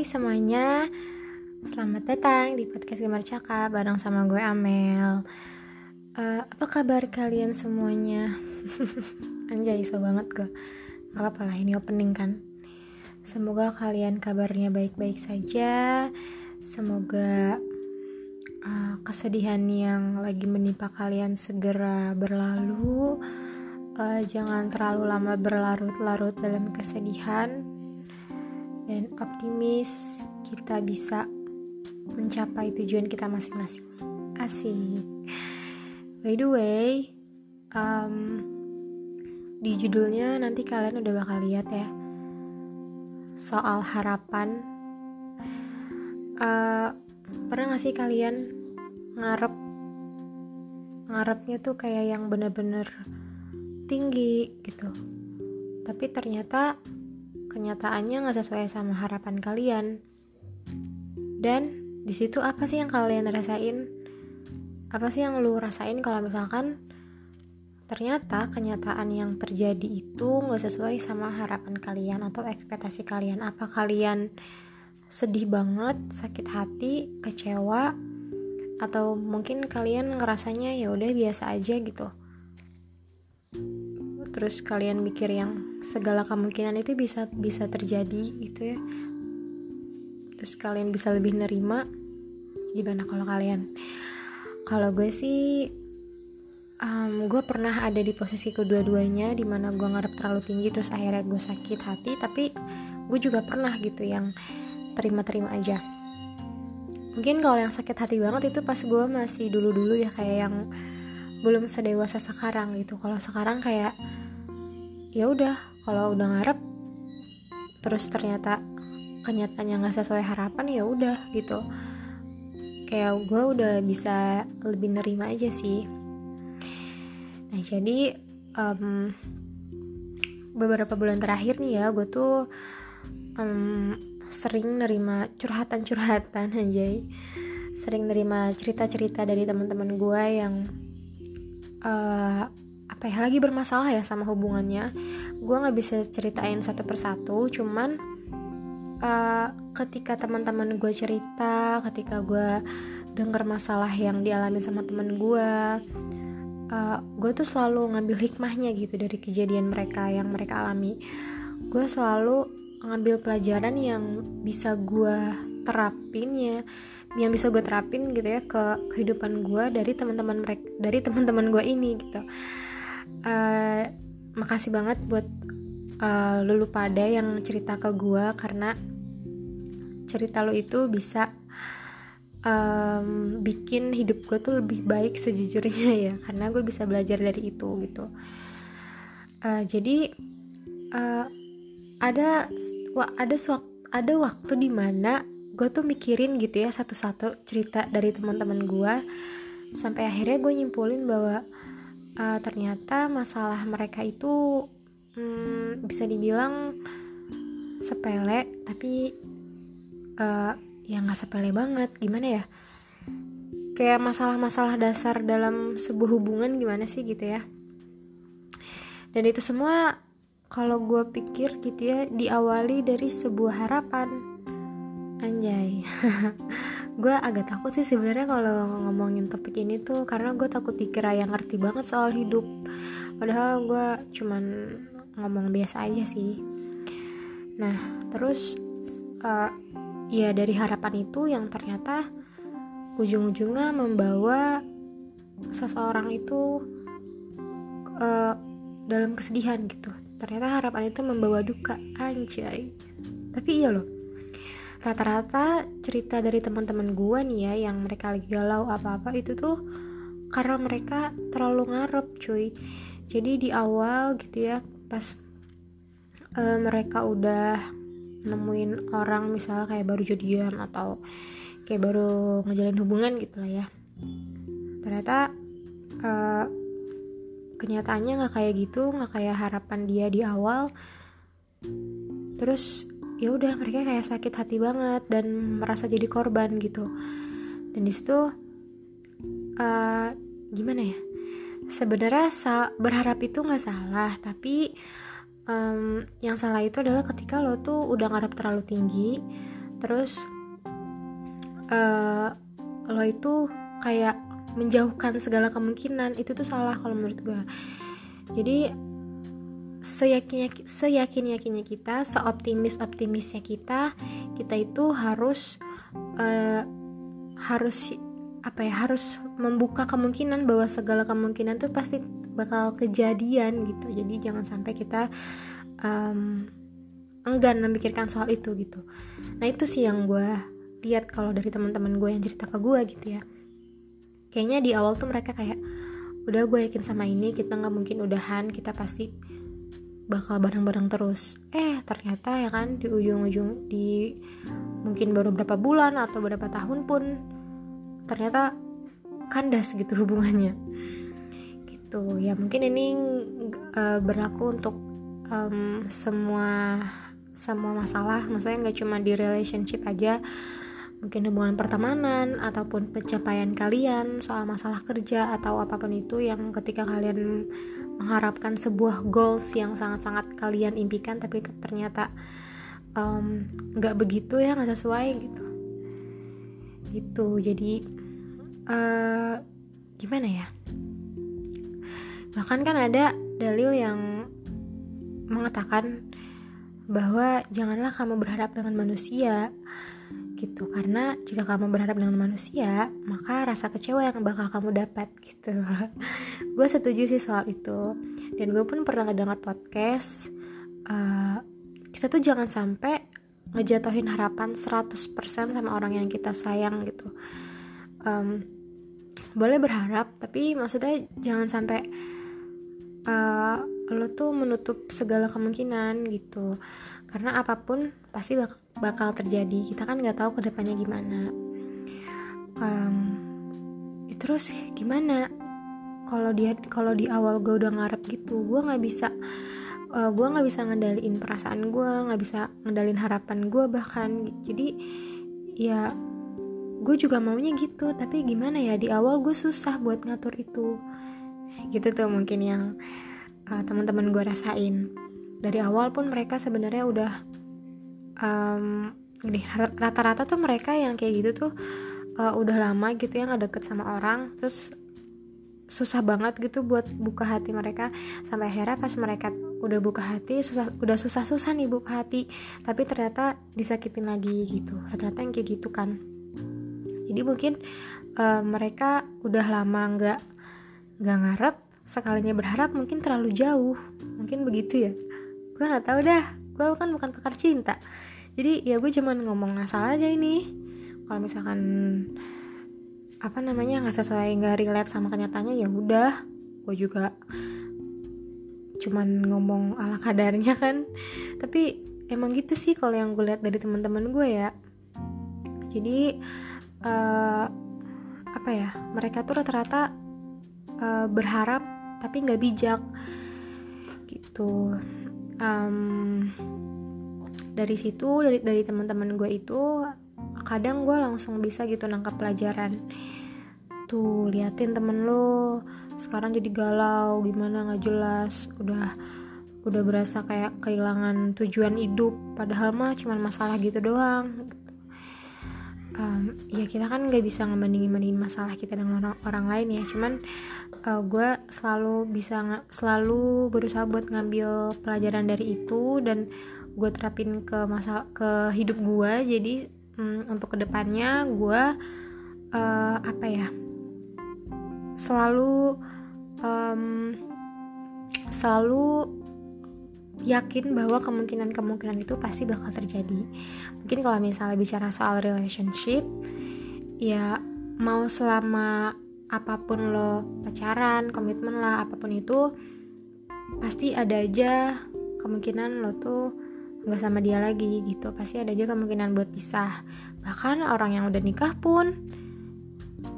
Hai semuanya, selamat datang di podcast Gemar Cakap bareng sama gue Amel. Uh, apa kabar kalian semuanya? Anjay, so banget gue. Gak apa-apa lah, ini opening kan. Semoga kalian kabarnya baik-baik saja. Semoga uh, kesedihan yang lagi menimpa kalian segera berlalu. Uh, jangan terlalu lama berlarut-larut dalam kesedihan dan optimis kita bisa mencapai tujuan kita masing-masing. Asik. By the way, um, di judulnya nanti kalian udah bakal lihat ya soal harapan. Uh, pernah gak sih kalian ngarep ngarepnya tuh kayak yang bener-bener tinggi gitu, tapi ternyata kenyataannya nggak sesuai sama harapan kalian. Dan di situ apa sih yang kalian rasain? Apa sih yang lu rasain kalau misalkan ternyata kenyataan yang terjadi itu nggak sesuai sama harapan kalian atau ekspektasi kalian? Apa kalian sedih banget, sakit hati, kecewa, atau mungkin kalian ngerasanya ya udah biasa aja gitu? Terus kalian mikir yang segala kemungkinan itu bisa bisa terjadi gitu ya. Terus kalian bisa lebih nerima gimana kalau kalian? Kalau gue sih um, gue pernah ada di posisi kedua-duanya di mana gue ngarep terlalu tinggi terus akhirnya gue sakit hati tapi gue juga pernah gitu yang terima-terima aja. Mungkin kalau yang sakit hati banget itu pas gue masih dulu-dulu ya kayak yang belum sedewasa sekarang gitu. Kalau sekarang kayak ya udah kalau udah ngarep terus ternyata kenyataannya nggak sesuai harapan ya udah gitu. Kayak gue udah bisa lebih nerima aja sih. Nah jadi um, beberapa bulan terakhir nih ya gue tuh um, sering nerima curhatan-curhatan aja sering nerima cerita-cerita dari teman-teman gue yang uh, apa ya lagi bermasalah ya sama hubungannya. Gue nggak bisa ceritain satu persatu cuman uh, ketika teman-teman gue cerita ketika gue denger masalah yang dialami sama temen gue uh, gue tuh selalu ngambil hikmahnya gitu dari kejadian mereka yang mereka alami. Gue selalu ngambil pelajaran yang bisa gue terapin ya yang bisa gue terapin gitu ya ke kehidupan gue dari teman-teman mereka dari teman-teman gue ini gitu uh, makasih banget buat uh, lulu pada yang cerita ke gue karena cerita lo itu bisa um, bikin hidup gue tuh lebih baik sejujurnya ya karena gue bisa belajar dari itu gitu. Uh, jadi uh, ada ada ada waktu di mana gue tuh mikirin gitu ya satu-satu cerita dari teman-teman gue sampai akhirnya gue nyimpulin bahwa uh, ternyata masalah mereka itu hmm, bisa dibilang sepele tapi uh, ya nggak sepele banget. Gimana ya? Kayak masalah-masalah dasar dalam sebuah hubungan gimana sih gitu ya? Dan itu semua kalau gue pikir gitu ya diawali dari sebuah harapan. Anjay gue agak takut sih sebenarnya kalau ngomongin topik ini tuh karena gue takut dikira yang ngerti banget soal hidup. Padahal gue cuman ngomong biasa aja sih. Nah terus uh, ya dari harapan itu yang ternyata ujung-ujungnya membawa seseorang itu uh, dalam kesedihan gitu. Ternyata harapan itu membawa duka anjay. Tapi iya loh rata-rata cerita dari teman-teman gue nih ya yang mereka lagi galau apa-apa itu tuh karena mereka terlalu ngarep cuy. Jadi di awal gitu ya pas uh, mereka udah nemuin orang misalnya kayak baru jadian atau kayak baru ngejalin hubungan gitu lah ya. Ternyata uh, kenyataannya nggak kayak gitu nggak kayak harapan dia di awal. Terus ya udah mereka kayak sakit hati banget dan merasa jadi korban gitu. Dan di situ uh, gimana ya? Sebenarnya berharap itu nggak salah tapi um, yang salah itu adalah ketika lo tuh udah ngarep terlalu tinggi terus uh, lo itu kayak menjauhkan segala kemungkinan itu tuh salah kalau menurut gue jadi seyakinnya seyakin yakinnya kita seoptimis optimisnya kita kita itu harus uh, harus apa ya harus membuka kemungkinan bahwa segala kemungkinan tuh pasti bakal kejadian gitu. Jadi jangan sampai kita um, enggan memikirkan soal itu gitu. Nah itu sih yang gue lihat kalau dari teman-teman gue yang cerita ke gue gitu ya. Kayaknya di awal tuh mereka kayak udah gue yakin sama ini kita nggak mungkin udahan kita pasti bakal bareng-bareng terus. Eh ternyata ya kan di ujung-ujung di mungkin baru berapa bulan atau berapa tahun pun ternyata kandas gitu hubungannya. Gitu. Ya mungkin ini uh, berlaku untuk um, semua semua masalah. Maksudnya nggak cuma di relationship aja mungkin hubungan pertemanan ataupun pencapaian kalian soal masalah kerja atau apa pun itu yang ketika kalian mengharapkan sebuah goals yang sangat-sangat kalian impikan tapi ternyata nggak um, begitu ya nggak sesuai gitu. Gitu. Jadi uh, gimana ya? Bahkan kan ada dalil yang mengatakan bahwa janganlah kamu berharap dengan manusia gitu karena jika kamu berharap dengan manusia maka rasa kecewa yang bakal kamu dapat gitu. Gue setuju sih soal itu. Dan gue pun pernah ngedengar podcast uh, kita tuh jangan sampai ngejatuhin harapan 100% sama orang yang kita sayang gitu. Um, boleh berharap tapi maksudnya jangan sampai uh, lo tuh menutup segala kemungkinan gitu karena apa pun pasti bak bakal terjadi. Kita kan nggak tahu ke depannya gimana. Um, ya terus gimana? Kalau dia kalau di awal gue udah ngarep gitu gue nggak bisa uh, gue nggak bisa ngendaliin perasaan gue nggak bisa ngendalin harapan gue bahkan. Jadi ya gue juga maunya gitu. Tapi gimana ya di awal gue susah buat ngatur itu. Gitu tuh mungkin yang uh, teman-teman gue rasain dari awal pun mereka sebenarnya udah um, gini rata-rata tuh mereka yang kayak gitu tuh uh, udah lama gitu ya nggak deket sama orang terus susah banget gitu buat buka hati mereka. Sampai akhirnya pas mereka udah buka hati susah udah susah susah nih buka hati tapi ternyata disakitin lagi gitu. Rata-rata yang kayak gitu kan. Jadi mungkin uh, mereka udah lama nggak nggak ngarep sekalinya berharap mungkin terlalu jauh. Mungkin begitu ya gue nggak tahu dah. Gue kan bukan pakar cinta. Jadi ya gue cuman ngomong asal aja ini. Kalau misalkan apa namanya nggak sesuai nggak relate sama kenyataannya ya udah. Gue juga cuman ngomong ala kadarnya kan. Tapi emang gitu sih kalau yang gue lihat dari teman-teman gue ya. Jadi uh, apa ya mereka tuh rata-rata uh, berharap tapi nggak bijak. Gitu um, dari situ dari dari teman-teman gue itu kadang gue langsung bisa gitu nangkap pelajaran. Tuh liatin temen lo sekarang jadi galau gimana nggak jelas udah udah berasa kayak kehilangan tujuan hidup. Padahal mah cuma masalah gitu doang um, ya kita kan nggak bisa ngebandingin bandingin masalah kita dengan orang, orang lain ya. Cuman uh, gue selalu bisa selalu berusaha buat ngambil pelajaran dari itu dan gue terapin ke masa ke hidup gue jadi um, untuk ke depannya gue uh, apa ya selalu um, selalu yakin bahwa kemungkinan-kemungkinan itu pasti bakal terjadi. Mungkin kalau misalnya bicara soal relationship, ya mau selama apa pun lo pacaran, komitmen lah, apa pun itu pasti ada aja kemungkinan lo tuh nggak sama dia lagi gitu. Pasti ada aja kemungkinan buat pisah. Bahkan orang yang udah nikah pun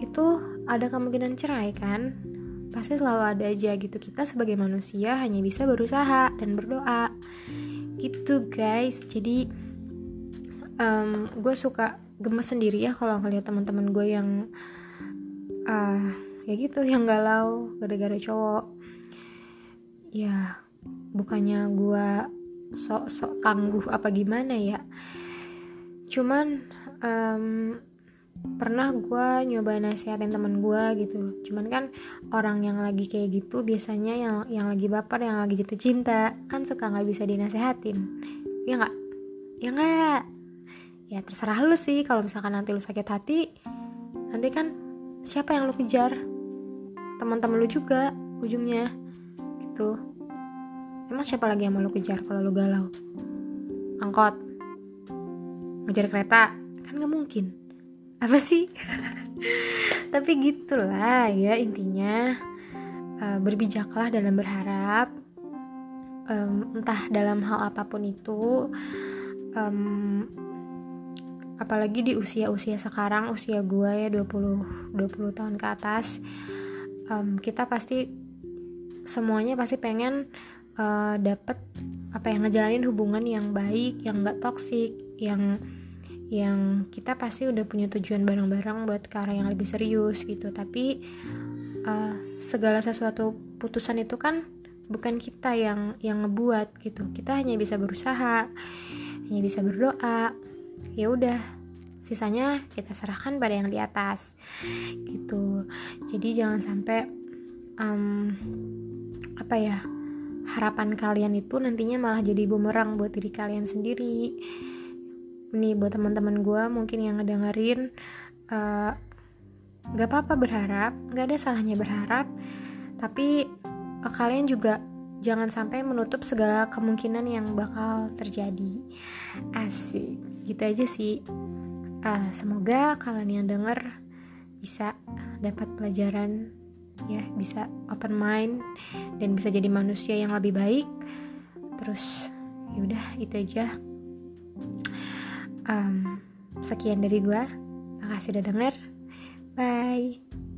itu ada kemungkinan cerai kan pasti selalu ada aja gitu. Kita sebagai manusia hanya bisa berusaha dan berdoa. Gitu guys. Jadi um, gue suka gemes sendiri ya kalau ngeliat teman-teman gue yang uh, ya gitu yang galau gara-gara cowok. Ya bukannya gue sok-sok tangguh apa gimana ya. Cuman um, pernah gue nyoba nasihatin temen gue gitu. Cuman kan orang yang lagi kayak gitu biasanya yang yang lagi baper yang lagi jatuh cinta kan suka nggak bisa dinasehatin. Ya nggak? Ya nggak? Ya terserah lu sih kalau misalkan nanti lu sakit hati nanti kan siapa yang lu kejar? Teman-teman lu juga ujungnya gitu. Emang siapa lagi yang mau lu kejar kalau lu galau? Angkot. Ngejar kereta? Kan nggak mungkin apa sih? Tapi gitulah ya intinya uh, berbijaklah dalam berharap um, entah dalam hal apa pun itu um, apalagi di usia-usia sekarang usia gue ya 20 20 tahun ke atas um, kita pasti semuanya pasti pengen uh, dapet apa yang ngejalanin hubungan yang baik yang gak toksik yang yang kita pasti udah punya tujuan bareng-bareng buat ke arah yang lebih serius gitu. Tapi uh, segala sesuatu putusan itu kan bukan kita yang yang ngebuat gitu. Kita hanya bisa berusaha hanya bisa berdoa. Ya udah sisanya kita serahkan pada yang di atas gitu. Jadi jangan sampai um, apa ya harapan kalian itu nantinya malah jadi bumerang buat diri kalian sendiri nih buat teman-teman gue mungkin yang ngedengerin uh, gak apa-apa berharap gak ada salahnya berharap tapi uh, kalian juga jangan sampai menutup segala kemungkinan yang bakal terjadi. Asik gitu aja sih. Uh, semoga kalian yang denger bisa dapat pelajaran ya bisa open mind dan bisa jadi manusia yang lebih baik. Terus yaudah itu aja um, sekian dari gue makasih udah denger. Bye